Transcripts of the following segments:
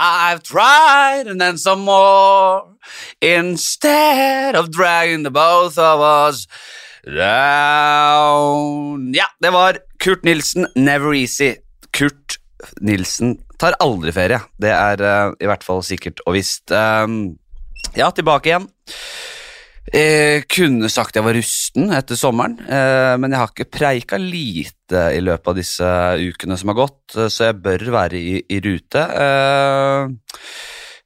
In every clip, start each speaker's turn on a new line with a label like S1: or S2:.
S1: I've tried and then some more instead of dragging the both of us down. Ja, det var Kurt Nilsen, Never Easy. Kurt Nilsen tar aldri ferie. Det er uh, i hvert fall sikkert og visst. Um, ja, tilbake igjen. Jeg kunne sagt jeg var rusten etter sommeren, eh, men jeg har ikke preika lite i løpet av disse ukene som har gått, eh, så jeg bør være i, i rute. Eh,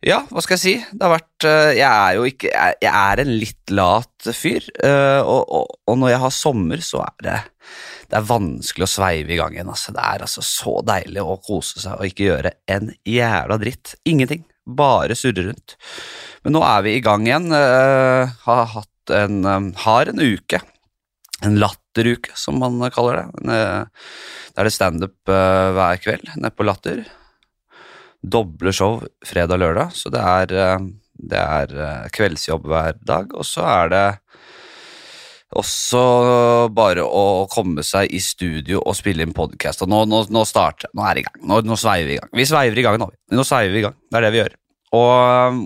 S1: ja, hva skal jeg si? Det har vært eh, Jeg er jo ikke Jeg, er en litt lat fyr, eh, og, og, og når jeg har sommer, så er det det er vanskelig å sveive i gang igjen. Altså. Det er altså så deilig å kose seg og ikke gjøre en jævla dritt. Ingenting. Bare surre rundt. Men nå er vi i gang igjen. Uh, har hatt en, um, har en uke. En latteruke, som man kaller det. Uh, da er det standup hver kveld nede på Latter. Doble show fredag og lørdag, så det er, det er kveldsjobb hver dag. Og så er det også bare å komme seg i studio og spille inn podkast. Nå, nå, nå starter Nå er det i gang. Nå, nå sveiver vi i gang. Vi sveiver i gang nå. Nå sveiver vi i gang. Det er det vi gjør. Og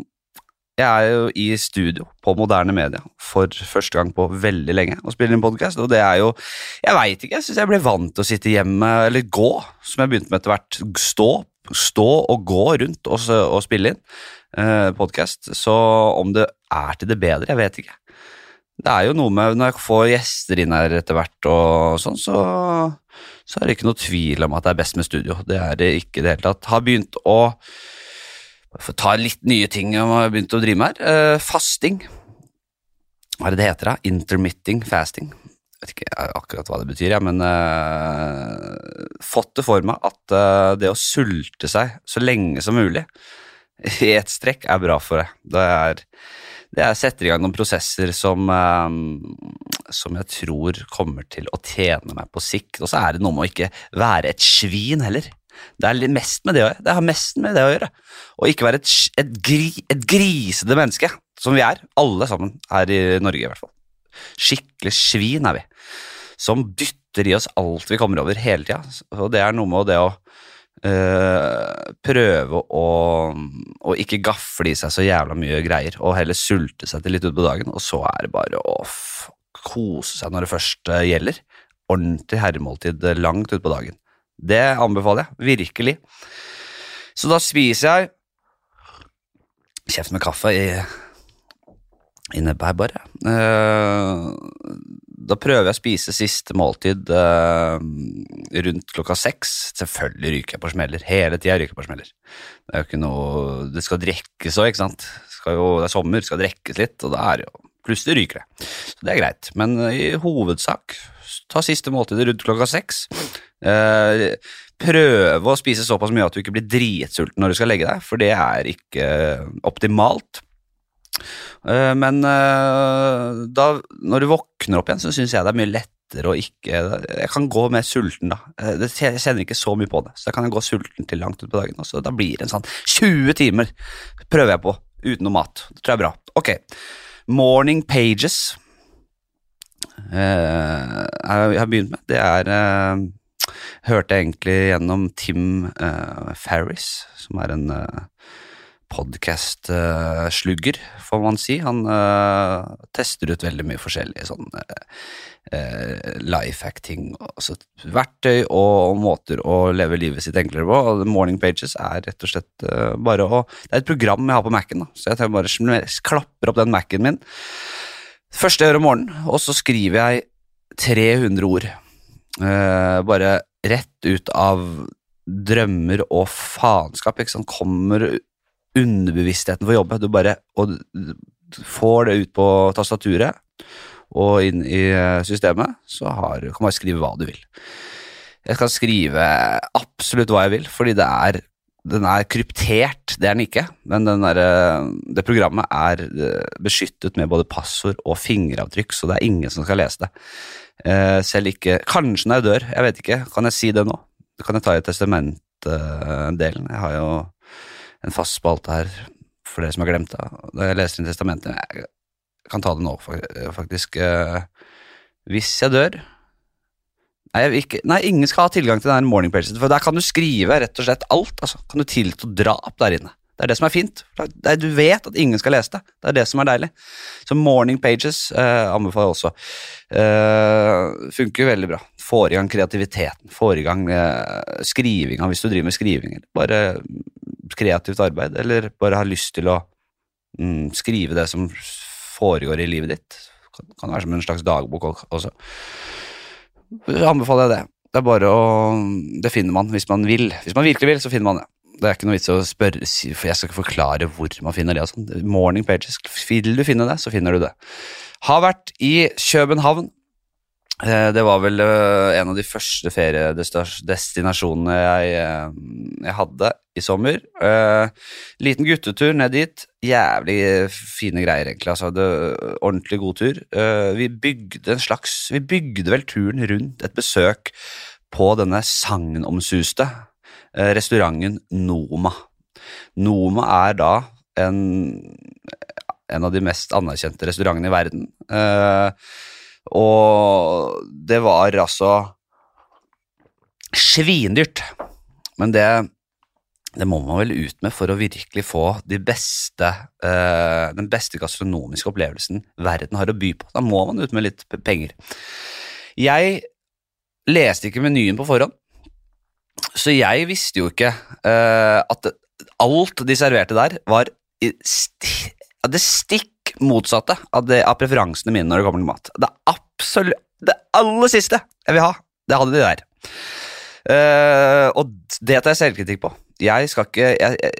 S1: jeg er jo i studio på moderne media for første gang på veldig lenge og spiller inn podkast. Og det er jo Jeg veit ikke. Jeg syns jeg ble vant til å sitte hjemme, eller gå, som jeg begynte med etter hvert. Stå, stå og gå rundt og, og spille inn eh, podkast. Så om det er til det bedre, jeg vet ikke. Det er jo noe med Når jeg får gjester inn her etter hvert, og sånn, så, så er det ikke noe tvil om at det er best med studio. Det er det ikke i det hele tatt. Har begynt å for ta litt nye ting jeg har begynt å drive med her. Uh, fasting. Hva er det det heter? da? Intermitting fasting. Jeg vet ikke akkurat hva det betyr, jeg, men uh, fått det for meg at uh, det å sulte seg så lenge som mulig i ett strekk er bra for deg. Det er det er setter i gang noen prosesser som, som jeg tror kommer til å tjene meg på sikt. Og så er det noe med å ikke være et svin heller. Det er mest med det å gjøre. Det har mest med det å gjøre. Å ikke være et, et, gri, et grisete menneske, som vi er. Alle sammen her i Norge, i hvert fall. Skikkelig svin er vi. Som dytter i oss alt vi kommer over hele tida. Og det er noe med det å øh, prøve å, å, ikke gafle i seg så jævla mye greier, og heller sulte seg til litt utpå dagen, og så er det bare å kose seg når det først gjelder. Ordentlig herremåltid langt utpå dagen. Det anbefaler jeg, virkelig. Så da spiser jeg kjeft med kaffe i, i nebbet her, bare. Uh, da prøver jeg å spise siste måltid uh, rundt klokka seks. Selvfølgelig ryker jeg på smeller. Hele tida ryker jeg på smeller. Det er jo ikke noe Det skal drikkes òg, ikke sant. Det, jo, det er sommer, det skal drikkes litt, og da er det jo Plutselig ryker det. Så det er greit. Men uh, i hovedsak ta siste måltid rundt klokka seks. Uh, prøve å spise såpass mye at du ikke blir dritsulten når du skal legge deg, for det er ikke optimalt. Uh, men uh, da, når du våkner opp igjen, så syns jeg det er mye lettere å ikke Jeg kan gå mer sulten da. Jeg kjenner ikke så mye på det, så da kan jeg gå sulten til langt utpå dagen. Også. da blir det en sånn 20 timer prøver jeg på uten noe mat. Det tror jeg er bra. Ok. Morning pages. jeg har begynt med. Det er Hørte jeg egentlig gjennom Tim Farris, som er en podkast-slugger, får man si. Han uh, tester ut veldig mye forskjellige sånn uh, life acting, altså verktøy og, måter å leve livet sitt enklere på. Og Morning Pages er rett og slett uh, bare å Det er et program jeg har på Mac-en, så jeg bare klapper opp den Mac-en min første jeg gjør om morgenen, og så skriver jeg 300 ord. Bare rett ut av drømmer og faenskap. ikke sant, Kommer underbevisstheten for jobbe. Du bare får det ut på tastaturet og inn i eh, systemet, så har, kan bare skrive hva du vil. Jeg skal skrive absolutt hva jeg vil, fordi det er den er kryptert, det er den ikke, men der, eh, det programmet er eh, beskyttet med både passord og fingeravtrykk, så det er ingen som skal lese det. Selv ikke Kanskje når jeg dør, jeg vet ikke. Kan jeg si det nå? Kan jeg ta i testamentdelen? Jeg har jo en fast spalte her for dere som har glemt det. Da jeg leser inn testamentet Jeg kan ta det nå, faktisk. Eh, hvis jeg dør Nei, jeg ikke, nei, ingen skal ha tilgang til den morning pages, for der kan du skrive rett og slett alt. altså. Kan du tillate drap der inne. Det er det som er fint. Er, du vet at ingen skal lese det. Det er det som er deilig. Så morning pages eh, anbefaler jeg også. Eh, funker veldig bra. Får i gang kreativiteten. Får i gang eh, skrivinga hvis du driver med skriving. Bare kreativt arbeid, eller bare har lyst til å mm, skrive det som foregår i livet ditt. Kan, kan være som en slags dagbok også. Anbefaler jeg det. Det er bare å Det finner man hvis man vil. Hvis man virkelig vil, så finner man det. Det er ikke noe vits å spørre, for jeg skal ikke forklare hvor man finner det. sånn. Morning pages. Vil du finne det, så finner du det. Har vært i København. Eh, det var vel eh, en av de første feriedestinasjonene jeg, eh, jeg hadde i sommer. Liten guttetur ned dit. Jævlig fine greier, egentlig. Altså, det, ordentlig god tur. Vi bygde en slags Vi bygde vel turen rundt et besøk på denne sagnomsuste restauranten Noma. Noma er da en, en av de mest anerkjente restaurantene i verden. Eh, og det var altså svindyrt. Men det, det må man vel ut med for å virkelig få de beste, eh, den beste gastronomiske opplevelsen verden har å by på. Da må man ut med litt penger. Jeg leste ikke menyen på forhånd. Så jeg visste jo ikke uh, at alt de serverte der, var sti det stikk motsatte av, det, av, preferansene mine når det kommer til mat. Det Det aller siste jeg vil ha, det hadde de der. Uh, og det tar jeg selvkritikk på. Jeg skal ikke jeg, jeg,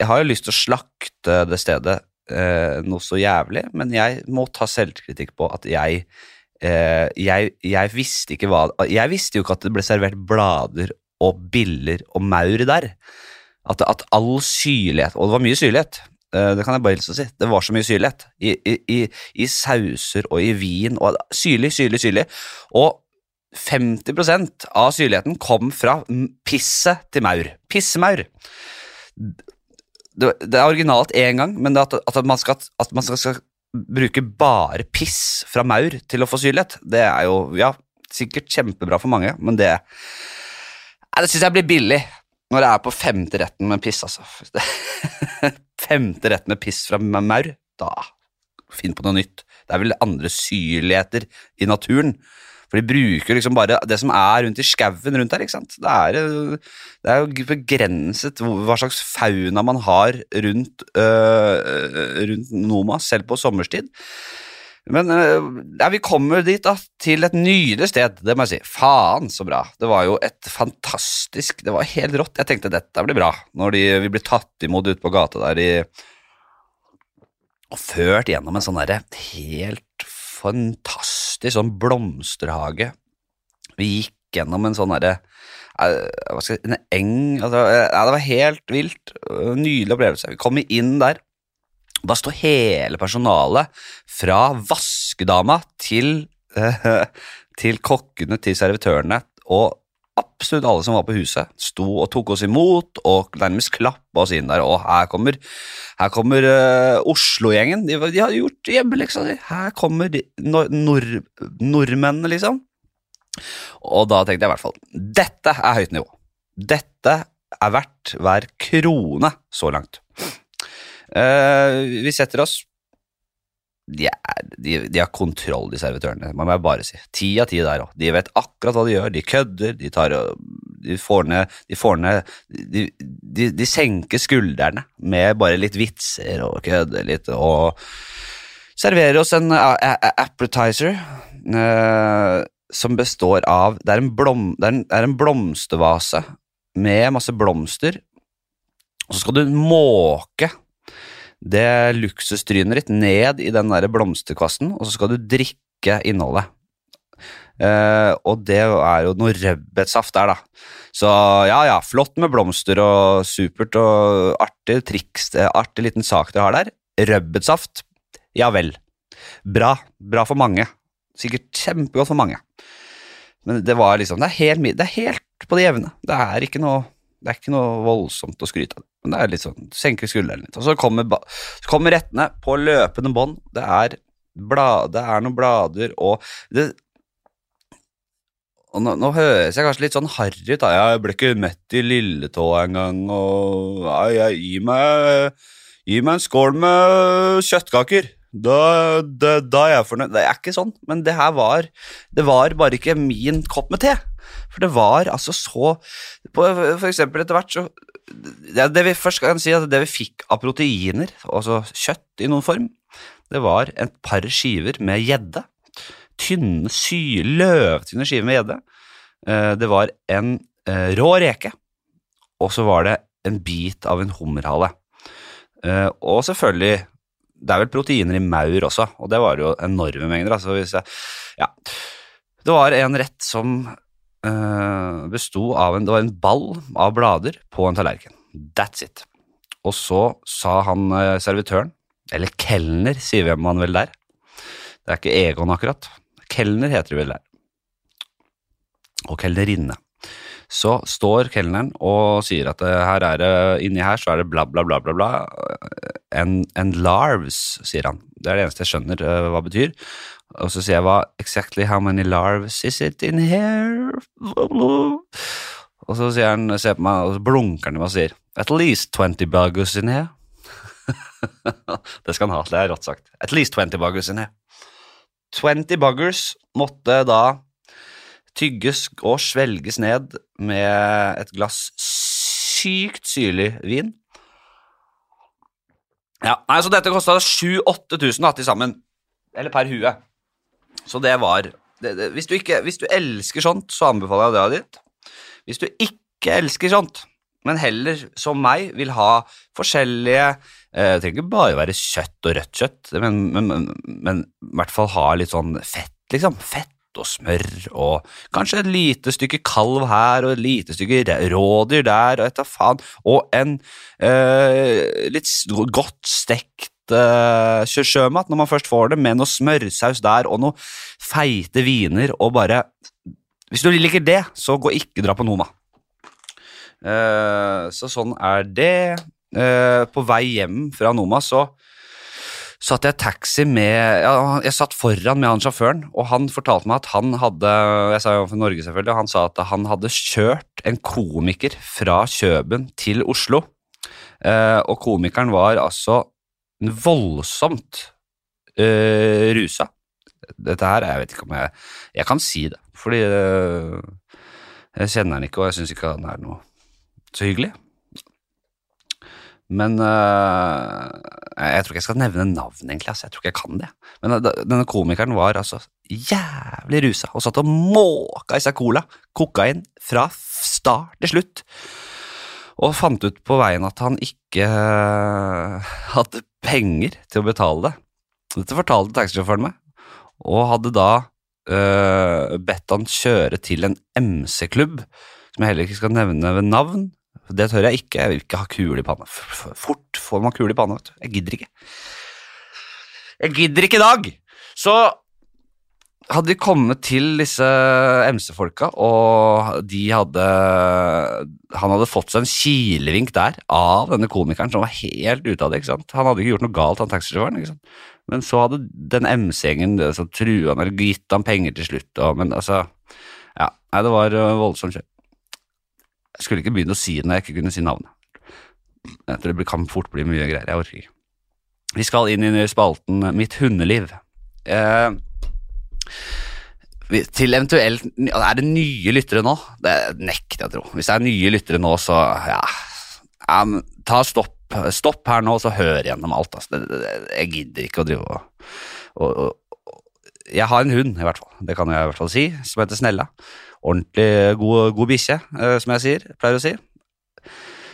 S1: jeg, har jo lyst til å slakte det stedet uh, noe så jævlig, men jeg må ta selvkritikk på at jeg jeg, jeg, visste hva Jeg visste jo ikke at det ble servert blader og biller og maur der. At, at all syrlighet Og det var mye syrlighet. Eh, det kan jeg bare hilse å si. Det var så mye syrlighet. I, i, I, sauser og i vin. og Syrlig, syrlig, syrlig. Og 50% av syrligheten kom fra pisset til maur. Pissemaur. Det, det er originalt én gang, men at, at, man skal, at man skal, skal bruke bare piss fra maur til å få syrlighet, det er jo ja, sikkert kjempebra for mange, men det Nei, Det syns jeg blir billig når det er på femte retten med piss, altså. femte retten med piss fra maur, da finn på noe nytt. Det er vel andre syrligheter i naturen. For de bruker liksom bare det som er rundt i skauen rundt her. ikke sant? Det er, det er, jo begrenset hva slags fauna man har rundt, øh, rundt Noma, selv på sommerstid. Men eh, ja, vi kommer dit, da, til et nydelig sted, det må jeg si. Faen, så bra. Det var jo et fantastisk Det var helt rått. Jeg tenkte dette blir bra, når de, vi blir tatt imot ute på gata der i Og ført gjennom en sånn derre helt fantastisk sånn blomsterhage. Vi gikk gjennom en sånn derre eh, En eng altså, ja, Det var helt vilt. Nydelig opplevelse. Vi kom inn der. Da står hele personalet, fra vaskedama til, eh, til kokkene til servitørene og absolutt alle som var på huset, sto og tok oss imot og nærmest klappa oss inn der. Og her kommer, kommer uh, Oslo-gjengen. De, de, har gjort hjemmeleksa si. Her kommer de, nord, nordmennene, liksom. Og da tenkte jeg i hvert fall dette er høyt nivå. Dette er verdt hver krone så langt. Uh, vi setter oss de, er, de, de, har kontroll, de servitørene, må bare si. Ti av ti der òg. De vet akkurat hva de gjør. De kødder, de, tar, de får ned, de, får ned de, de, senker skuldrene med bare litt vitser og kødder litt og serverer oss en appetizer uh, som består av Det er en, blom, det er en, det er en blomstervase med masse blomster, og så skal du måke det luksustrynet ditt ned i den der blomsterkvassen, og så skal du drikke innholdet. Uh, og det er jo noe rødbetsaft der, da. Så ja, ja, flott med blomster og supert og artig triks, artig liten sak dere har der. Rødbetsaft, ja vel. Bra. Bra for mange. Sikkert kjempegodt for mange. Men det var liksom Det er helt, det er helt på det jevne. Det er ikke noe det er ikke noe voldsomt å skryte av. Men det er litt sånn, senker skulderen litt. Og så kommer, så kommer rettene på løpende bånd. Det, det, er noen blader og det, og nå, nå høres jeg kanskje litt sånn harry ut. Jeg ble ikke mett i lilletå engang. Og jeg, gi, gi meg en skål med kjøttkaker. Da, da, da er jeg fornøyd. Det er ikke sånn, men det her var Det var bare ikke min kopp med te. For det var altså så på, For eksempel etter hvert så det, det vi først kan si at det vi fikk av proteiner, altså kjøtt i noen form, det var et par skiver med gjedde. Tynne, sy, løvtynne skiver med gjedde. Eh, det var en eh, rå reke, og så var det en bit av en hummerhale. Eh, og selvfølgelig Det er vel proteiner i maur også, og det var jo enorme mengder. Altså jeg, ja. Det var en rett som uh, besto av en, det var en ball av blader på en tallerken. That's it. Og så sa han uh, servitøren, eller kelner, sier vi man vel der. Det er ikke Egon, akkurat. Kelner heter det vel der. Og kelnerinne. Så står kelneren og sier at uh, her er det, inni her så er det bla, bla, bla, bla, bla. And, and larves, sier han. Det er det eneste jeg skjønner uh, hva det betyr. Og så sier jeg hva Exactly how many larves is it in here? Og så sier han, ser på meg, og så blunker han og sier At least 20 buggers in here. det skal han ha, det er rått sagt. At least 20 buggers in here. 20 buggers måtte da tygges og svelges ned med et glass sykt syrlig vin. Ja, nei, så dette kosta 7000-8000 til sammen. Eller per hue. Så det var det, det, hvis, du ikke, hvis du elsker sånt, så anbefaler jeg å dra dit. Hvis du ikke elsker sånt, men heller, som meg, vil ha forskjellige eh, Det trenger ikke bare være kjøtt og rødt kjøtt, men, men, men, men i hvert fall ha litt sånn fett, liksom. Fett og smør og kanskje et lite stykke kalv her og et lite stykke rådyr der og et faen, og en eh, litt godt stekt uh, sjømat når man først får det, med noe smørsaus der og noe feite viner og bare Hvis du liker det, så gå ikke dra på Noma. Uh, så sånn er det. Uh, på vei hjem fra Noma så satt jeg taxi med Jeg satt foran med han sjåføren, og han fortalte meg at han hadde Jeg sa jo for Norge, selvfølgelig, og han sa at han hadde kjørt en komiker fra Kjøben til Oslo. Uh, og komikeren var altså voldsomt uh, rusa. Dette her, jeg vet ikke om jeg Jeg kan si det, fordi uh, jeg kjenner han ikke, og jeg syns ikke han er noe så hyggelig. Men uh, jeg tror ikke jeg skal nevne navn, egentlig. Altså. Jeg tror ikke jeg kan det. Men denne komikeren var altså jævlig rusa og satt og måka i seg cola, kokain, fra start til slutt. Og fant ut på veien at han ikke hadde penger til å betale det. Dette fortalte taxisjåføren meg, og hadde da bedt han kjøre til en MC-klubb, som jeg heller ikke skal nevne ved navn. Det tør jeg ikke, jeg vil ikke ha kule i panna. Fort får man kule i panna, vet du. Jeg gidder ikke. Jeg gidder ikke i dag! Så hadde vi kommet til disse MC-folka, og de hadde Han hadde fått seg en kilevink der av denne komikeren som var helt ute av det. ikke sant? Han hadde ikke gjort noe galt, han taxisjåføren. Men så hadde den MC-gjengen trua han eller gitt han penger til slutt. Og, men altså Ja, nei, det var uh, voldsomt kjør. Jeg skulle ikke begynne å si det når jeg ikke kunne si navnet. Jeg tror det kan fort bli mye greier. Jeg orker ikke. Vi skal inn i spalten Mitt hundeliv. Eh, til eventuelt Er det nye lyttere nå? Det nekter jeg å tro. Hvis det er nye lyttere nå, så ja, um, Ta stopp. Stopp her nå, så hør gjennom alt. Altså. Jeg gidder ikke å drive og, og, og, Jeg har en hund, i hvert fall. Det kan jeg i hvert fall si, som heter Snella. Ordentlig god, god bikkje, uh, som jeg sier, pleier å si.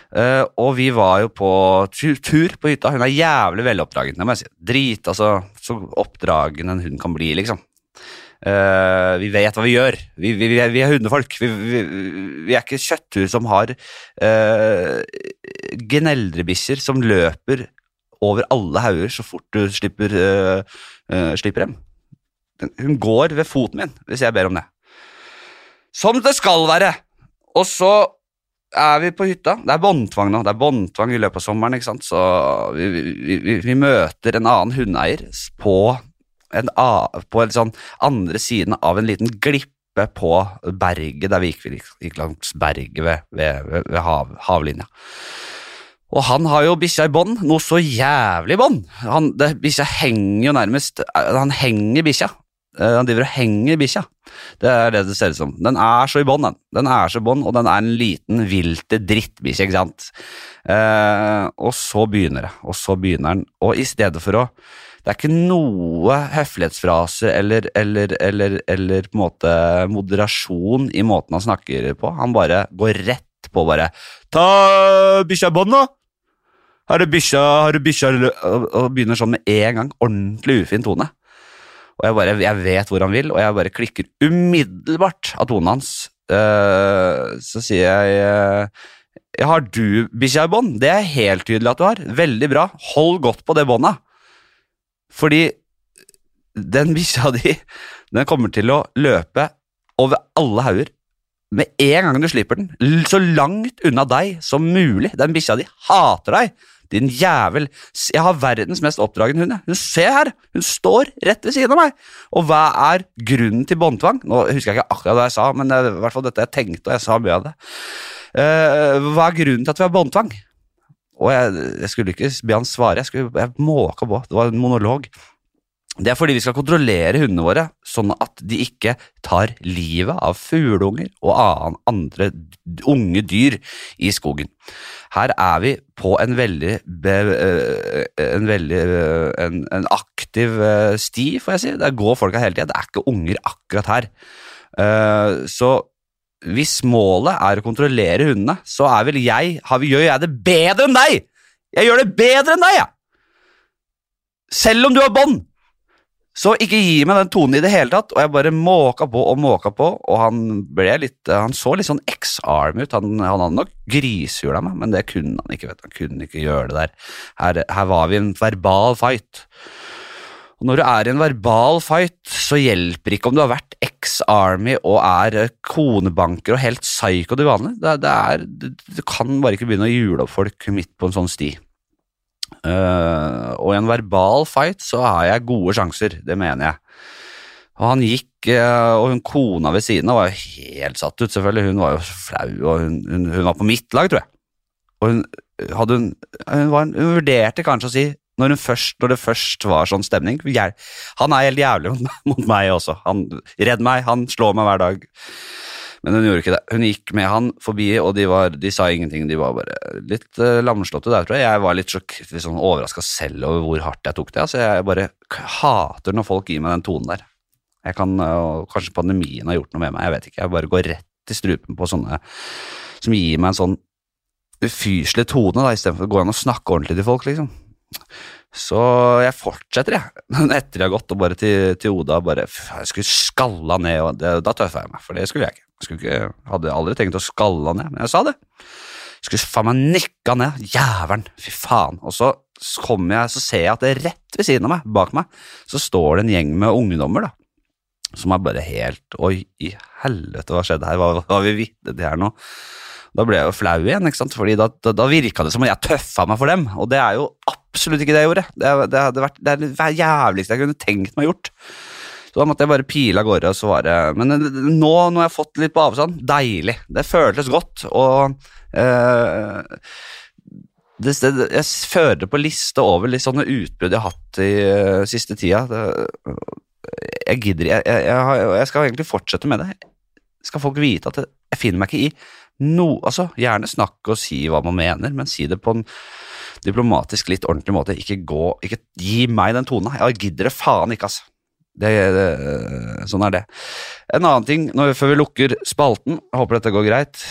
S1: Uh, og vi var jo på tur på hytta. Hun er jævlig veloppdragen. Det må jeg si. Drit, altså, Så oppdragen en hund kan bli, liksom. Uh, vi vet hva vi gjør. Vi, vi, vi, er, vi er, hundefolk. Vi, er ikke kjøttur som har uh, geneldrebikkjer som løper over alle hauger så fort du slipper, uh, slipper dem. Hun går ved foten min hvis jeg ber om det. Som det skal være! Og så er vi på hytta. Det er båndtvang nå. Det er båndtvang i løpet av sommeren. ikke sant? Så vi, møter en annen hundeeier på en, på en sånn andre siden av en liten glippe på berget der vi gikk, vi gikk langs berget ved, ved, ved, hav, havlinja. Og han har jo bikkja i bånd, noe så jævlig bånd. Bikkja henger jo nærmest Han henger bikkja. Eh, Han driver og henger bikkja. Det er det det ser ut som. Den er så i bånd, den. Den er så i bånd, og den er en liten, vilte drittbikkje, ikke sant. Eh, og så begynner det, og så begynner den. Og i stedet for å Det er ikke noe høflighetsfraser eller, eller, eller, eller på en måte moderasjon i måten han snakker på. Han bare går rett på bare Ta bikkja i bånd, da! Har du bikkja Har du bikkja og begynner sånn med en gang. Ordentlig ufin tone. Og jeg bare, jeg vet hvor han vil, og jeg bare klikker umiddelbart av tonen hans. Uh, så sier jeg uh, Har du bikkja i bånd? Det er helt tydelig at du har. Veldig bra. Hold godt på det båndet. Fordi den bikkja di, den kommer til å løpe over alle hauger med en gang du slipper den. Så langt unna deg som mulig. Den bikkja di hater deg. Din jævel. Jeg har verdens mest oppdragende hund. Hun ser her. Hun står rett ved siden av meg. Og hva er grunnen til båndtvang? Nå husker jeg ikke akkurat hva jeg sa, men det er i hvert fall dette jeg tenkte, og jeg sa mye av det. Uh, hva er grunnen til at vi har båndtvang? Og jeg, jeg skulle ikke be han svare, jeg, skulle, jeg måka på. Det var en monolog. Det er fordi vi skal kontrollere hundene våre, sånn at de ikke tar livet av fugleunger og andre unge dyr i skogen. Her er vi på en veldig, eh, en, veldig eh, en, en aktiv eh, sti, får jeg si. Der går folka hele tida. Det er ikke unger akkurat her. Så hvis målet er å kontrollere hundene, så er vel jeg har, Gjør jeg det bedre enn deg? Jeg gjør det bedre enn deg, jeg! Selv om du har bånd! Så ikke gi meg den tonen i det hele tatt, og jeg bare måka på og måka på, og han ble litt Han så litt sånn X-arm ut, han, han hadde nok grisehjula meg, men det kunne han ikke, vet du, han kunne ikke gjøre det der. Her, her var vi i en verbal fight. Og når du er i en verbal fight, så hjelper ikke om du har vært ex-army og er eh, konebanker og helt psycho til vanlig. Det, det er, du kan bare ikke begynne å jule opp folk midt på en sånn sti. Eh, og i en verbal fight så har jeg gode sjanser, det mener jeg. Og han gikk, eh, og hun kona ved siden av var jo helt satt ut, selvfølgelig. Hun var jo flau, og hun, hun, hun var på mitt lag, tror jeg. Og hun, hadde hun, hun, var, hun vurderte kanskje å si, når, først, når det først var sånn stemning Han er helt jævlig mot, meg- også. Han Redd meg, han slår meg hver dag. Men hun gjorde ikke det. Hun gikk med han forbi, og de, var, de sa ingenting. De var bare litt uh, lamslåtte der, tror jeg. Jeg var litt, sjokk, sånn overraska selv over hvor hardt jeg tok det. Altså, jeg bare hater når folk gir meg den tonen der. Jeg kan, uh, Kanskje pandemien har gjort noe med meg, jeg vet ikke. Jeg bare går rett i strupen på sånne som gir meg en sånn ufyselig tone, da, istedenfor å gå an og snakke ordentlig til folk, liksom. Så jeg fortsetter, jeg. Men etter jeg har gått og bare til, til Oda bare Jeg skulle skalla ned, og det, da tøffa jeg meg, for det skulle jeg ikke. Skulle ikke, hadde aldri tenkt å skalle han ned, men jeg sa det. Jeg skulle faen meg nikka ned. Jævelen, fy faen. Og så kommer jeg, så ser jeg at det er rett ved siden av meg, bak meg, så står det en gjeng med ungdommer, da. Som er bare helt Oi, i helvete, hva skjedde her? Hva var vi vitne til her nå? Da ble jeg jo flau igjen, ikke sant? Fordi da, da, da virka det som om jeg tøffa meg for dem, og det er jo absolutt ikke det jeg gjorde. Det, det, vært, det er det jævligste jeg kunne tenkt meg gjort. Så da måtte jeg bare pile av gårde, og svare. Men nå nå, jeg har fått litt på avstand. Deilig. Det føltes godt, og eh, det, det, Jeg fører på liste over litt sånne utbrudd jeg har hatt i uh, siste tida. Det, jeg gidder jeg, jeg, jeg, jeg skal egentlig fortsette med det. Skal folk vite at jeg, finner meg ikke i noe altså, Gjerne snakke og si hva man mener, men si det på en diplomatisk, litt ordentlig måte. Ikke gå, ikke gi meg den tonen. Jeg gidder det faen ikke, altså. Det, sånn er det. En annen ting når, før vi lukker spalten, jeg håper dette går greit.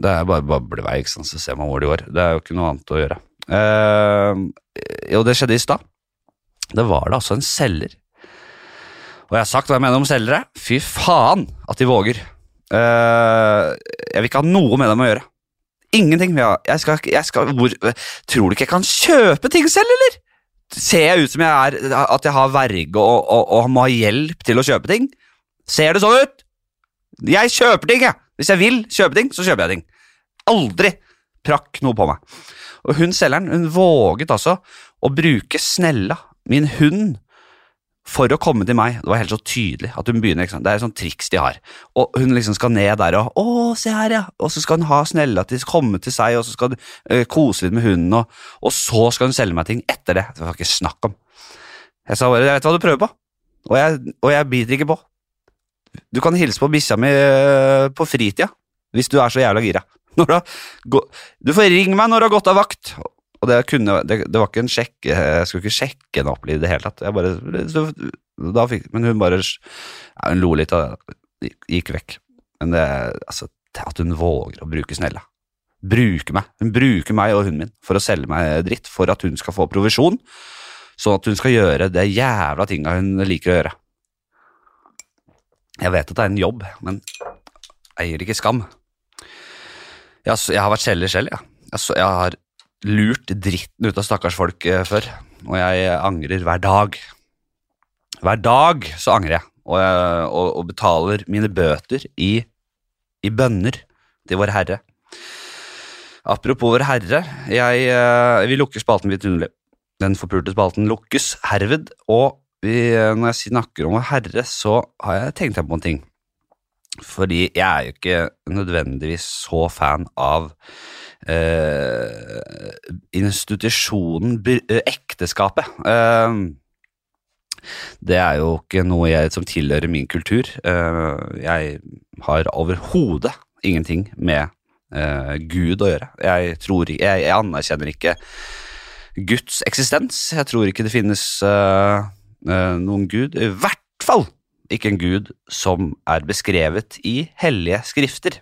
S1: Det er bare bablevei, ikke sant, så ser man hvor det går. Det er jo ikke noe annet å gjøre. Eh, jo, det skjedde i stad. Det var det altså en selger. Og jeg har sagt hva jeg mener om selgere. Fy faen at de våger. Eh, jeg vil ikke ha noe med dem å gjøre. Ingenting. Jeg skal, jeg skal, hvor, tror du ikke jeg kan kjøpe ting selv, eller? Ser jeg ut som jeg er, at jeg har verge og, og, og må ha hjelp til å kjøpe ting? Ser det sånn ut? Jeg kjøper ting, jeg. Hvis jeg vil kjøpe ting, så kjøper jeg ting. Aldri prakk noe på meg. Og hun selgeren hun våget altså å bruke Snella, min hund, for å komme til meg. Det var helt så tydelig at hun begynner, det er et sånt triks de har. Og hun liksom skal ned der og 'Å, se her, ja', og så skal hun ha snella til komme til seg, og så skal hun uh, kose litt med hunden, og, og så skal hun selge meg ting etter det. Det var ikke snakk om. Jeg sa bare 'Jeg vet hva du prøver på', og jeg, og jeg biter ikke på. Du kan hilse på bikkja mi øh, på fritida, hvis du er så jævla gira. Du, du får ringe meg når du har gått av vakt. Og det, kunne, det, det var ikke en sjekke, jeg skulle ikke sjekke henne opp i det hele tatt. Jeg bare, så, fikk, men hun bare ja, Hun lo litt og gikk- vekk. Men det, altså, at hun våger å bruke snella. Bruke meg. Hun bruker meg og hunden min for å selge meg dritt, for at hun skal få provisjon. Sånn at hun skal gjøre det jævla tinga hun liker å gjøre. Jeg vet at det er en jobb, men eier ikke skam. Jeg, jeg har vært selger selv, ja. Jeg, jeg har lurt dritten ut av stakkars folk eh, før, og jeg angrer hver dag. Hver dag så angrer jeg, og, jeg, og, og betaler mine bøter i, i bønner til Vår Herre. Apropos Vår Herre, jeg, eh, vi lukker spalten vidunderlig. Den forpulte spalten lukkes herved, og vi, eh, når jeg snakker om Vår Herre, så har jeg tenkt på en ting. Fordi jeg er jo ikke nødvendigvis så fan av eh, institusjonen eh, ekteskapet. Eh, det er jo ikke noe jeg, som tilhører min kultur. Eh, jeg har overhodet ingenting med eh, Gud å gjøre. Jeg, tror, jeg, jeg anerkjenner ikke Guds eksistens. Jeg tror ikke det finnes eh, noen gud. I hvert fall ikke en gud som er beskrevet i hellige skrifter.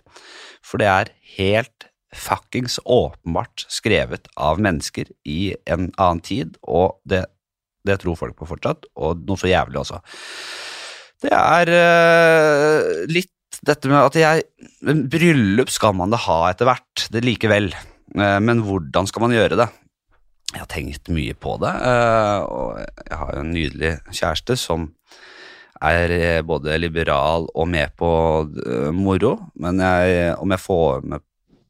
S1: For det er helt fuckings åpenbart skrevet av mennesker i en annen tid, og det, det tror folk på fortsatt, og noe så jævlig også. Det er uh, litt dette med at jeg Bryllup skal man da ha etter hvert, det likevel, Uh, men hvordan skal man gjøre det? Jeg har tenkt mye på det, uh, og jeg har en nydelig kjæreste som er både liberal og med på moro, men jeg, om jeg får med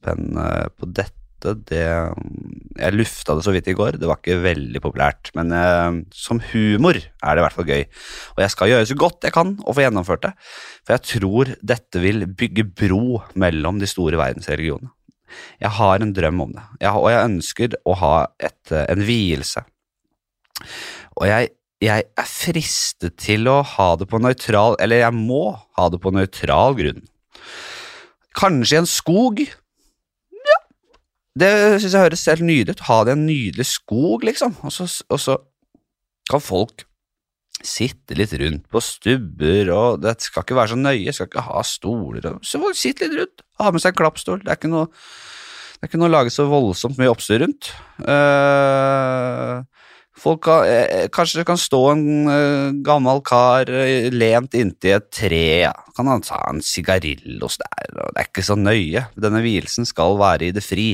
S1: penn eh, på dette, det Jeg lufta det så vidt i går, det var ikke veldig populært, men eh, som humor er det i hvert fall gøy. Og jeg skal gjøre så godt jeg kan og få gjennomført det, for jeg tror dette vil bygge bro mellom de store verdensreligionene. Jeg har en drøm om det, jeg, og jeg ønsker å ha et, eh, en vielse. Og jeg, jeg er fristet til å ha det på nøytral Eller jeg må ha det på nøytral grunn. Kanskje i en skog? Det syns jeg høres helt nydelig ut. Ha det en nydelig skog, liksom. Og så, og så kan folk sitte litt rundt på stubber, og det skal ikke være så nøye. Skal ikke ha stoler og Så folk sitter litt rundt. Ha med seg en klappstol. Det er ikke noe det er ikke noe å lage så voldsomt mye oppstyr rundt. Eh, kan, eh, kanskje det kan stå en eh, gammel kar eh, lent inntil et tre. Ja. Kan han ta en sigarillos der, og det er ikke så nøye. Denne vielsen skal være i det fri.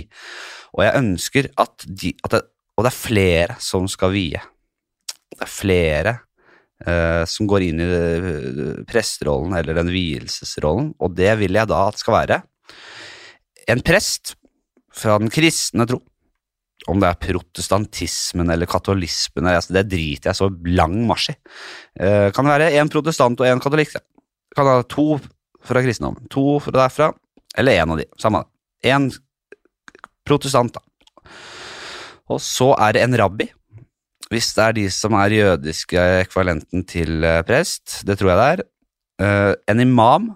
S1: Og jeg ønsker at de at det, Og det er flere som skal vie. Det er flere eh, som går inn i eh, presterollen eller den vielsesrollen, og det vil jeg da at skal være en prest fra den kristne tro. Om det er protestantismen eller katolismen, altså det driter jeg så lang marsj i. Eh, kan det være én protestant og én katolikk? det. Kan ha to fra kristendommen, to fra derfra, eller én av de. Samme det. Én protestant, da. Og så er det en rabbi. Hvis det er de som er jødiske ekvivalenten til eh, prest, det tror jeg det er. Eh, en imam,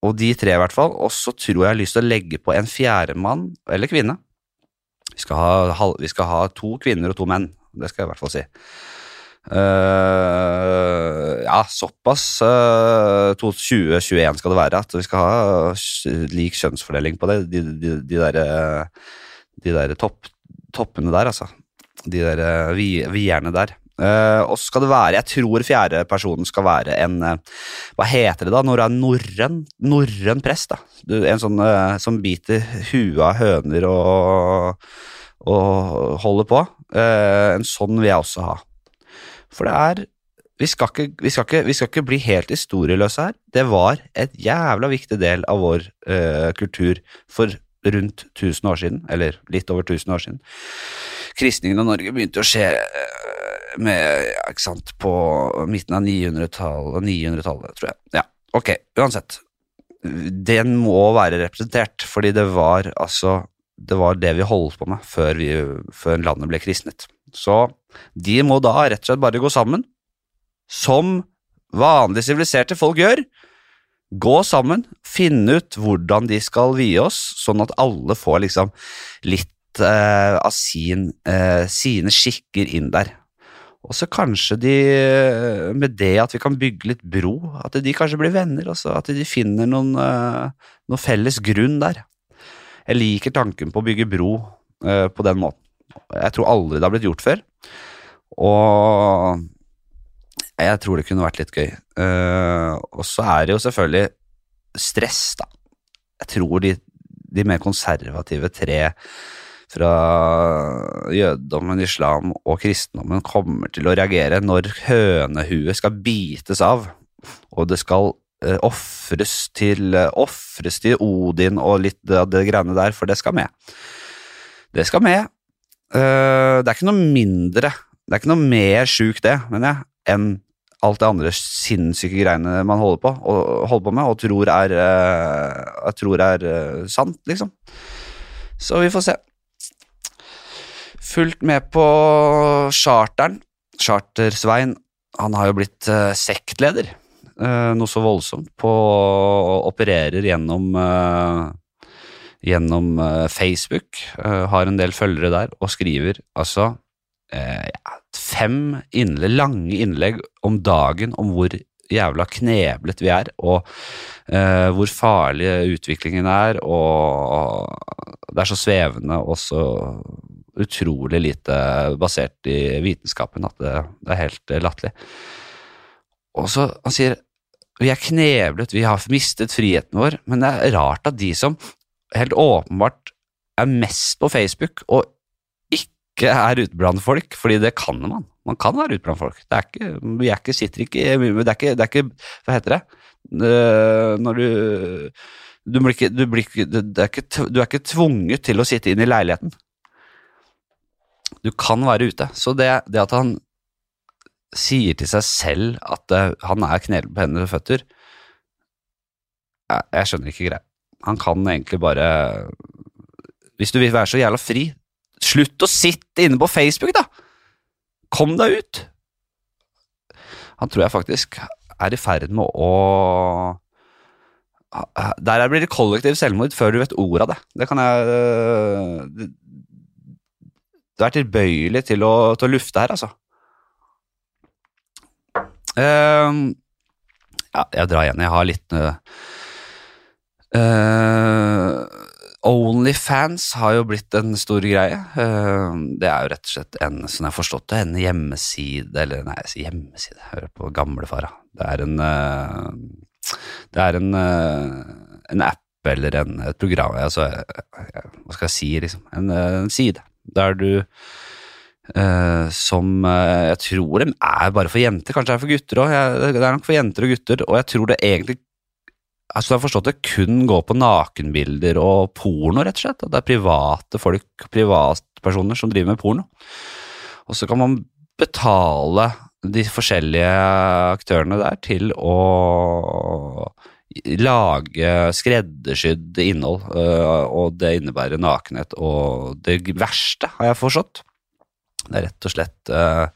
S1: og de tre i hvert fall. Og så tror jeg jeg har lyst til å legge på en fjerde mann eller kvinne. Vi skal ha, vi skal ha to kvinner og to menn, det skal jeg i hvert fall si. Uh, ja, såpass uh, 2021 skal det være, at vi skal ha lik kjønnsfordeling på det. De, de, de der, eh, de der topp, toppene der, altså. De der eh, vierne der. Eh, og skal det være, jeg tror fjerde personen skal være en uh, Hva heter det da når det er norrøn, norrøn prest? da? Du, en sånn uh, som biter huet av høner og, og holder på. En sånn vil jeg også ha. For det er vi skal, ikke, vi, skal ikke, vi skal ikke bli helt historieløse her. Det var et jævla viktig del av vår kultur for rundt 1000 år siden, eller litt over 1000 år siden. Kristningen av Norge begynte å skje med, ikke sant, på midten av 900-tallet, 900-tallet, tror jeg. Ja, ok, uansett. Den må være representert, fordi det var altså det var det vi holdt på med før, vi, før landet ble kristnet. Så de må da rett og slett bare gå sammen, som vanlig siviliserte folk gjør. Gå sammen, finne ut hvordan de skal vie oss, sånn at alle får liksom litt eh, av sin, eh, sine skikker inn der. Og så kanskje de, eh, med det at vi kan bygge litt bro, at de kanskje blir venner, også, at de finner noen, eh, noen felles grunn der. Jeg liker tanken på å bygge bro eh, på den måten. Jeg tror aldri det har blitt gjort før. Og jeg tror det kunne vært litt gøy. Og så er det jo selvfølgelig stress, da. Jeg tror de, de mer konservative tre fra jødedommen, islam og kristendommen kommer til å reagere når hønehuet skal bites av, og det skal uh, ofres til, uh, til Odin og litt av det greiene der, for det skal med. Det skal med. Uh, det er ikke noe mindre, det er ikke noe mer sjukt det, mener jeg, enn alt det andre sinnssyke greiene man holder på, og, holder på med og tror er, uh, tror er uh, sant, liksom. Så vi får se. Fulgt med på charteren. Charter-Svein han har jo blitt uh, sektleder, noe så voldsomt, på opererer gjennom gjennom Facebook, har en del følgere der, og skriver altså fem innlegg, lange innlegg om dagen om hvor jævla kneblet vi er, og uh, hvor farlig utviklingen er, og det er så svevende og så utrolig lite basert i vitenskapen at det, det er helt uh, latterlig. Og så han sier vi er kneblet, vi har mistet friheten vår, men det er rart at de som helt åpenbart er mest på Facebook og ikke er ute blant folk, fordi det kan man. Man kan være ute blant folk. Det er ikke, vi er ikke, sitter ikke det det er ikke Hva heter det? Når du du, blir ikke, du, blir ikke, er ikke, du er ikke tvunget til å sitte inn i leiligheten. Du kan være ute. Så det, det at han sier til seg selv at uh, han er knelt på hender og føtter jeg, jeg skjønner ikke greia. Han kan egentlig bare Hvis du vil være så jævla fri, Slutt å sitte inne på Facebook, da! Kom deg ut! Han tror jeg faktisk er i ferd med å Der blir det kollektiv selvmord før du vet ordet av det. Det kan jeg Du er tilbøyelig til å, til å lufte her, altså. Uh, ja, jeg drar igjen. Jeg har litt uh, Onlyfans har jo blitt en stor greie. Eh, det er jo rett og slett en som jeg har forstått det, en hjemmeside Eller nei, hjemmeside, jeg hører på gamlefara. Det er en eh, Det er en, eh, en app eller en, et program altså, Hva skal jeg si, liksom? En, en side der du som jeg tror de er bare for jenter, kanskje det er for gutter òg. Det er nok for jenter og gutter, og jeg tror det egentlig altså jeg har forstått det kun går på nakenbilder og porno, rett og slett. At det er private folk, privatpersoner, som driver med porno. Og så kan man betale de forskjellige aktørene der til å lage skreddersydd innhold, øh, og det innebærer nakenhet. Og det verste, har jeg forstått, det er rett og slett uh,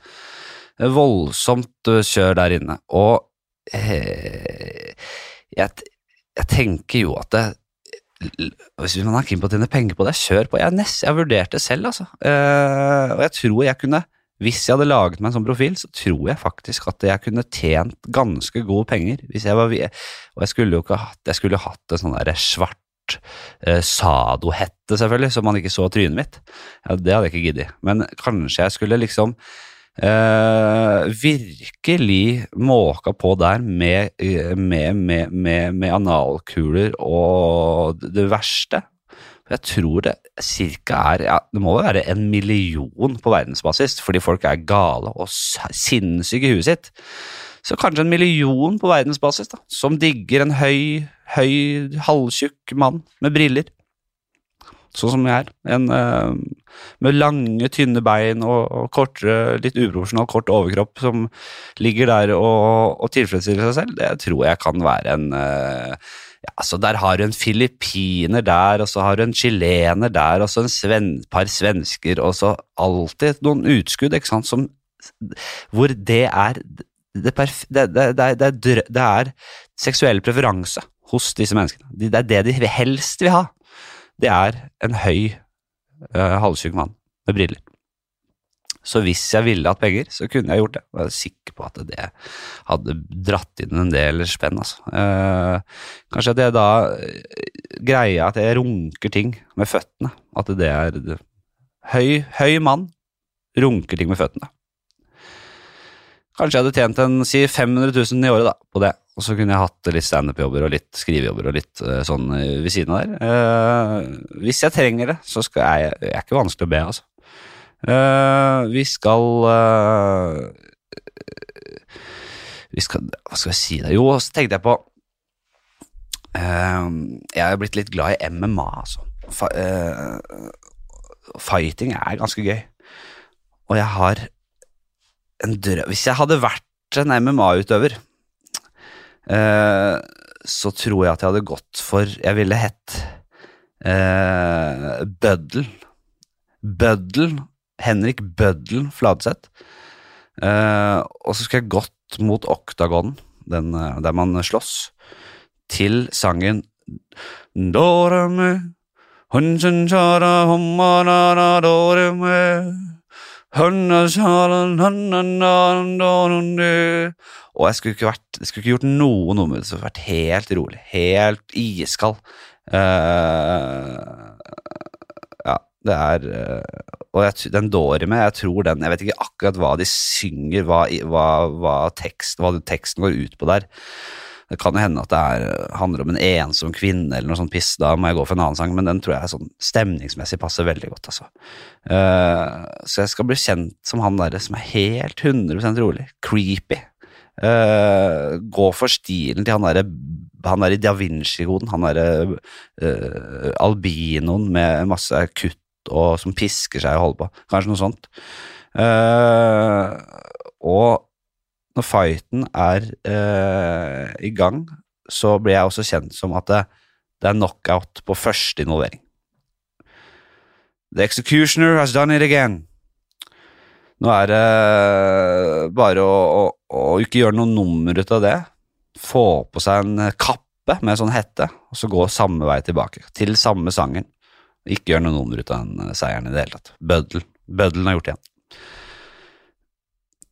S1: voldsomt kjør der inne. Og uh, jeg, jeg tenker jo at det, hvis man er keen på å tjene penger på det, kjør på. Jeg, nest, jeg vurderte selv, altså. Uh, og jeg tror jeg kunne, hvis jeg hadde laget meg en sånn profil, så tror jeg faktisk at jeg kunne tjent ganske gode penger. hvis jeg var, Og jeg skulle jo ikke hatt, jeg skulle hatt en sånn der svart uh, sadohette, selvfølgelig, så man ikke så trynet mitt. Ja, det hadde jeg ikke giddet. Men kanskje jeg skulle liksom Uh, virkelig måka på der med, med, med, med, analkuler og det verste. Jeg tror det cirka er ja, Det må jo være en million på verdensbasis, fordi folk er gale og sinnssyke i huet sitt. Så kanskje en million på verdensbasis da, som digger en høy, høy, halvtjukk mann med briller. Sånn som jeg er. En eh, med lange, tynne bein og, og kortere, litt uprofesjonal, kort overkropp som ligger der og, og tilfredsstiller seg selv, det tror jeg kan være en eh, ja, så Der har du en filippiner der, og så har du en chilener der, og så en sven, par svensker, og så alltid noen utskudd ikke sant, som, hvor det er det, perf, det, det, det, det er seksuell preferanse hos disse menneskene. Det er det de helst vil ha. Det er en høy, uh, mann med briller. Så hvis jeg ville hatt penger, så kunne jeg gjort det. Jeg er sikker på at det hadde dratt inn en del spenn. Altså. Eh, kanskje at jeg da greier at jeg runker ting med føttene. At det er høy, høy mann runker ting med føttene. Kanskje jeg hadde tjent en si 500 000 i året da, på det. Og så kunne jeg hatt litt standup-jobber og litt skrivejobber og litt uh, sånn ved siden av der. Uh, hvis jeg trenger det, så skal jeg Jeg er ikke vanskelig å be, altså. Uh, vi skal Vi skal Hva skal jeg si da? Jo, så tenkte jeg på Jeg er blitt litt glad i MMA, altså. Fa fighting er ganske gøy. Og jeg har en drøm Hvis jeg hadde vært en MMA-utøver, så tror jeg at jeg hadde gått for Jeg ville hett Bøddel. Bøddel Henrik Bøddel Fladseth. Eh, og så skal jeg gått mot oktagonen, uh, der man slåss, til sangen doreme, og jeg skulle ikke, vært, jeg skulle ikke gjort noe nummer, skulle vært helt rolig, helt iskald. Uh, ja, det er og jeg, den Dorime, jeg tror den Jeg vet ikke akkurat hva de synger, hva, hva, hva, tekst, hva teksten går ut på der. Det kan jo hende at det er, handler om en ensom kvinne eller noe sånt piss. Da må jeg gå for en annen sang, men den tror jeg sånn stemningsmessig passer veldig godt. altså. Uh, så jeg skal bli kjent som han derre som er helt 100 rolig. Creepy. Uh, gå for stilen til han derre han der i Da Vinci-koden, han derre uh, albinoen med masse kutt og som pisker seg og holder på. Kanskje noe sånt. Uh, og når fighten er uh, i gang, så blir jeg også kjent som at det, det er knockout på første involvering. The executioner has done it again. Nå er det bare å, å, å ikke gjøre noe nummer ut av det. Få på seg en kappe med sånn hette, og så gå samme vei tilbake. Til samme sangen. Ikke gjør noe nummer ut av den eh, seieren i det hele tatt. Bøddelen. Bøddelen har gjort det igjen.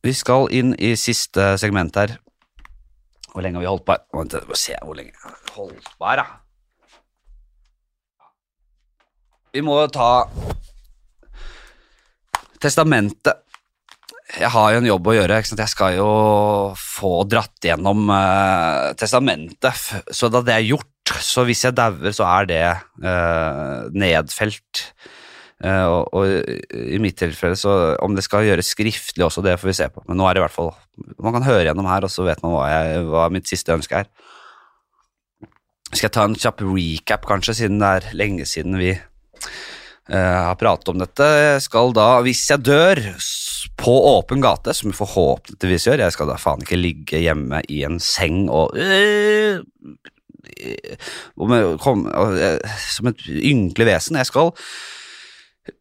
S1: Vi skal inn i siste segment her. Hvor lenge har vi holdt på her? Vent, vi se hvor lenge holdt på her, da. Vi må ta testamentet. Jeg har jo en jobb å gjøre. Jeg skal jo få dratt gjennom uh, testamentet. Så da det er gjort, så hvis jeg dauer, så er det uh, nedfelt. Uh, og, og, i mitt tilfelle, så om det skal gjøres skriftlig også, det får vi se på. Men nå er det i hvert fall Man kan høre gjennom her, og så vet man hva, jeg, hva mitt siste ønske er. Skal jeg ta en kjapp recap, kanskje, siden det er lenge siden vi uh, har pratet om dette. Jeg skal da, hvis jeg dør på åpen gate, som vi forhåpentligvis gjør Jeg skal da faen ikke ligge hjemme i en seng og kom, som et ynkelig vesen. Jeg skal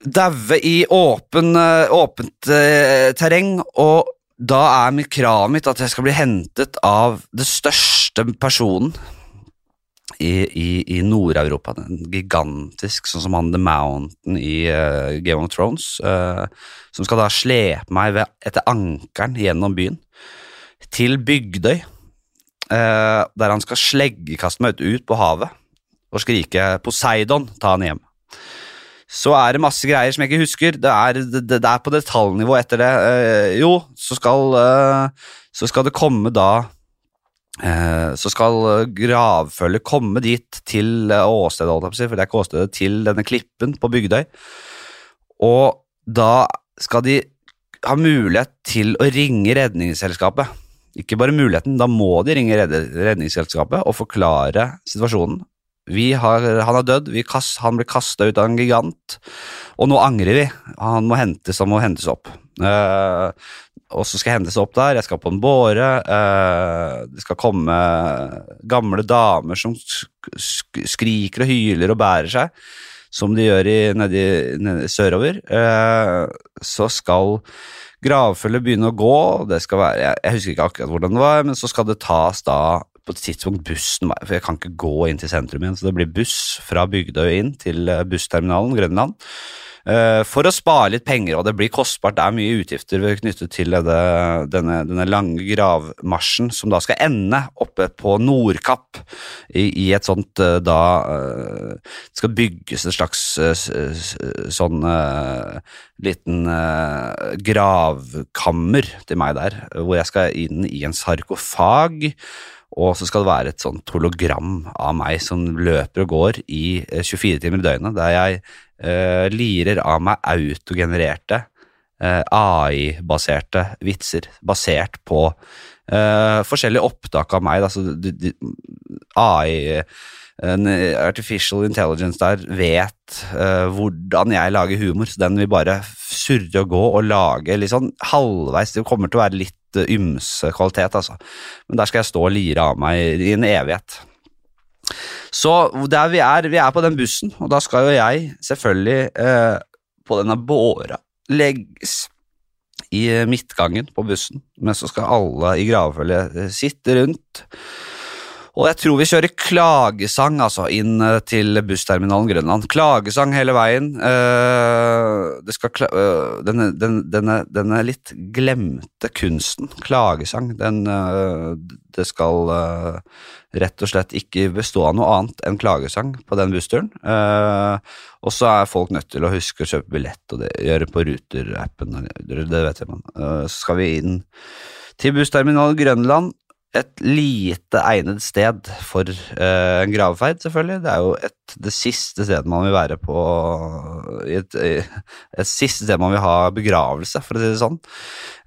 S1: daue i åpen, åpent eh, terreng, og da er mitt kravet mitt at jeg skal bli hentet av det største personen i, i, i Nord-Europa. Gigantisk, sånn som han The Mountain i uh, Game of Thrones. Uh, som skal da slepe meg ved, etter ankeren gjennom byen til Bygdøy uh, der han skal sleggekaste meg ut på havet og skrike 'Poseidon, ta han hjem'. Så er det masse greier som jeg ikke husker. Det er, det, det er på detaljnivå etter det. Eh, jo, så skal, eh, så skal det komme da eh, Så skal gravfølget komme dit til eh, åstedet, for det er ikke åstedet, til denne klippen på Bygdøy. Og da skal de ha mulighet til å ringe Redningsselskapet ikke bare muligheten, da må de ringe Redningsselskapet og forklare situasjonen. Har, han er dødd, kast, han ble kasta ut av en gigant, og nå angrer vi. Han må hentes, han må hentes opp. Uh, og så skal jeg hentes opp der, jeg skal på en båre. Uh, det skal komme gamle damer som sk skriker og hyler og bærer seg, som de gjør i, nedi, nedi sørover. Uh, så skal gravfølget begynne å gå. Det skal være, jeg, jeg husker ikke akkurat hvordan det var, men så skal det tas da på et tidspunkt bussen For jeg kan ikke gå inn til sentrum igjen, så det blir buss fra Bygdøy inn til eh, bussterminalen Grønland. Uh, for å spare litt penger, og det blir kostbart. Det er mye utgifter knyttet til denne, denne, lange gravmarsjen, som da skal ende oppe på Nordkapp i, i et sånt uh, da Det skal bygges en slags sånn liten gravkammer til meg der, hvor jeg skal inn i en sarkofag og så skal det være et sånt hologram av meg som løper og går i 24 eh, timer i døgnet, der jeg uh, lirer av meg autogenererte uh, AI-baserte vitser basert på uh, forskjellige opptak av meg. Altså, AI en artificial intelligence der vet uh, hvordan jeg lager humor, så den vil bare surre og gå og lage litt sånn halvveis Det kommer til å være litt ymse kvalitet, altså. Men der skal jeg stå og lire av meg i en evighet. Så der vi er, vi er på den bussen, og da skal jo jeg selvfølgelig eh, på denne båra legges i midtgangen på bussen, men så skal alle i gravfølget sitte rundt og jeg tror vi kjører klagesang altså, inn eh, til bussterminalen Grønland. Klagesang hele veien. Uh, kla uh, denne, den, denne, denne, litt glemte kunsten, klagesang, den Det skal rett og slett ikke bestå av noe annet enn klagesang på den bussturen. og så er folk nødt til å huske å kjøpe billett og det gjøre på Ruter-appen. Det vet jeg man. så skal vi inn til bussterminalen Grønland et lite egnet sted for uh, en gravferd, selvfølgelig. Det er jo et, det siste stedet man vil være på et, et, siste sted man vil ha begravelse, for å si det sånn.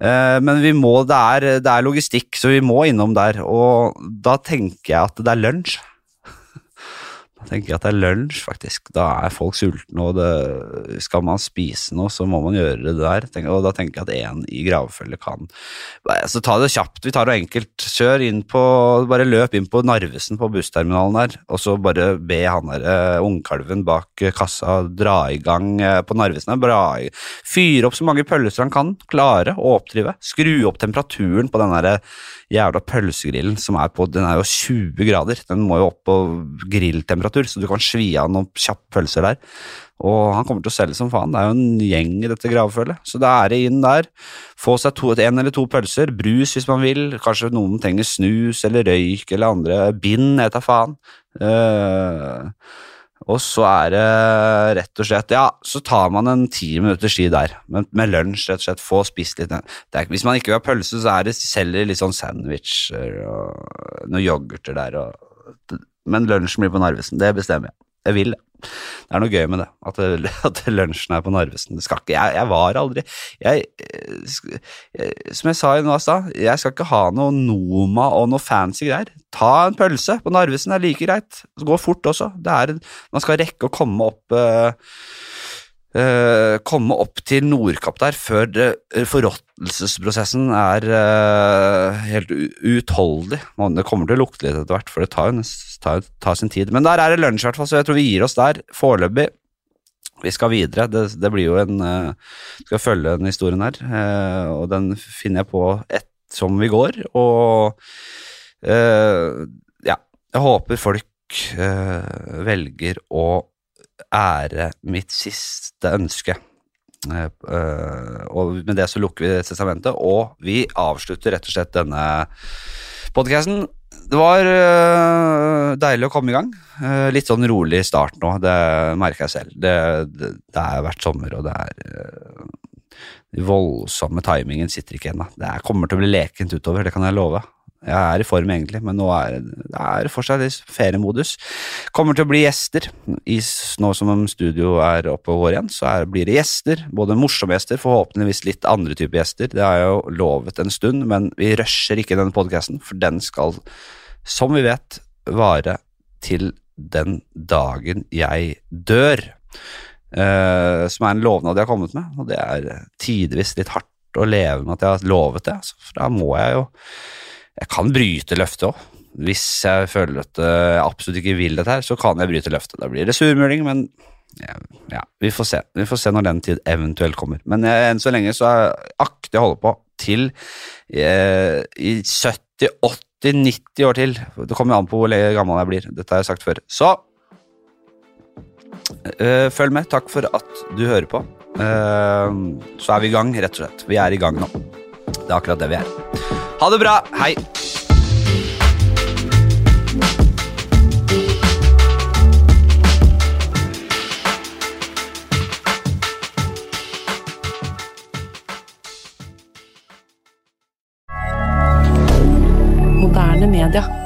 S1: Uh, men vi må, det er, det er logistikk, så vi må innom der. Og da tenker jeg at det er lunsj tenker jeg at det er lunsj, faktisk. Da er folk sultne, og det, skal man spise noe, så må man gjøre det der. Og da tenker jeg at én i gravfølget kan Så ta det kjapt, vi tar det enkelt. Kjør inn på Bare løp inn på Narvesen på bussterminalen der, og så bare be han der uh, ungkalven bak kassa dra i gang uh, på Narvesen. Bra, fyre opp så mange pølser han kan klare å oppdrive. Skru opp temperaturen på den derre jævla pølsegrillen som er på Den er jo 20 grader. Den må jo opp på grilltemperatur, så du kan svi av noen kjappe pølser der. Og han kommer til å selge som faen. Det er jo en gjeng i dette gravfølget. Så da er det inn der. Få seg to, en eller to pølser. Brus hvis man vil. Kanskje noen trenger snus eller røyk eller andre. Bind, jeg tar faen. Uh, og så er det rett og slett Ja, så tar man en ti minutters tid der, men med lunsj, rett og slett. Få spist litt. Er, hvis man ikke vil ha pølse, så er det selger litt sånn sandwicher og noen yoghurter der. Og, men lunsjen blir på Narvesen. Det bestemmer jeg. Jeg vil det. Det er noe gøy med det, at, at lunsjen er på Narvesen. Ikke, jeg, jeg, var aldri jeg, jeg, Som jeg sa i noe stad, jeg skal ikke ha noe Noma og noe fancy greier. Ta en pølse på Narvesen, det er like greit. Går fort også. Er, man skal rekke å komme opp uh, uh, komme opp til Nordkapp der før det, forråtnelsesprosessen er uh, helt uutholdelig. Det kommer til å lukte litt etter hvert, for det tar, tar, tar sin tid. Men der er det lunsj, i hvert fall, så jeg tror vi gir oss der foreløpig. Vi skal videre. Det, det, blir jo en uh, Skal følge den historien her, og den finner jeg på ett som vi går. Og ja, jeg håper folk velger å ære mitt siste ønske. Uh, og med det så lukker vi testamentet, og vi avslutter rett og slett denne podkasten. Det var uh, deilig å komme i gang. Litt sånn rolig start nå, det merker jeg selv. Det, det, det har vært sommer, og det er voldsomme timingen sitter ikke ennå. Det kommer til å bli lekent utover, det kan jeg love. Jeg er i form, egentlig, men nå er det er fortsatt litt feriemodus. Kommer til å bli gjester. I, nå som studio er oppe og går igjen, så er, blir det gjester. Både morsomme gjester, forhåpentligvis litt andre typer gjester. Det har jeg jo lovet en stund, men vi rusher ikke denne podkasten, for den skal, som vi vet, vare til den dagen jeg dør. Eh, som er en lovnad jeg har kommet med, og det er tidvis litt hardt å leve med at jeg har lovet det. For da må jeg jo Jeg kan bryte løftet òg. Hvis jeg føler at eh, jeg absolutt ikke vil dette her, så kan jeg bryte løftet. Da blir det surmuling, men ja, vi får se. Vi får se når den tid eventuelt kommer. Men jeg, enn så lenge så akter jeg å holde på til eh, i 70-80-90 år til. Det kommer an på hvor gammel jeg blir. Dette har jeg sagt før. Så eh, følg med. Takk for at du hører på. Eh, så er vi i gang, rett og slett. Vi er i gang nå. Det er akkurat det vi er. Ha det bra. Hei.
S2: Moderne.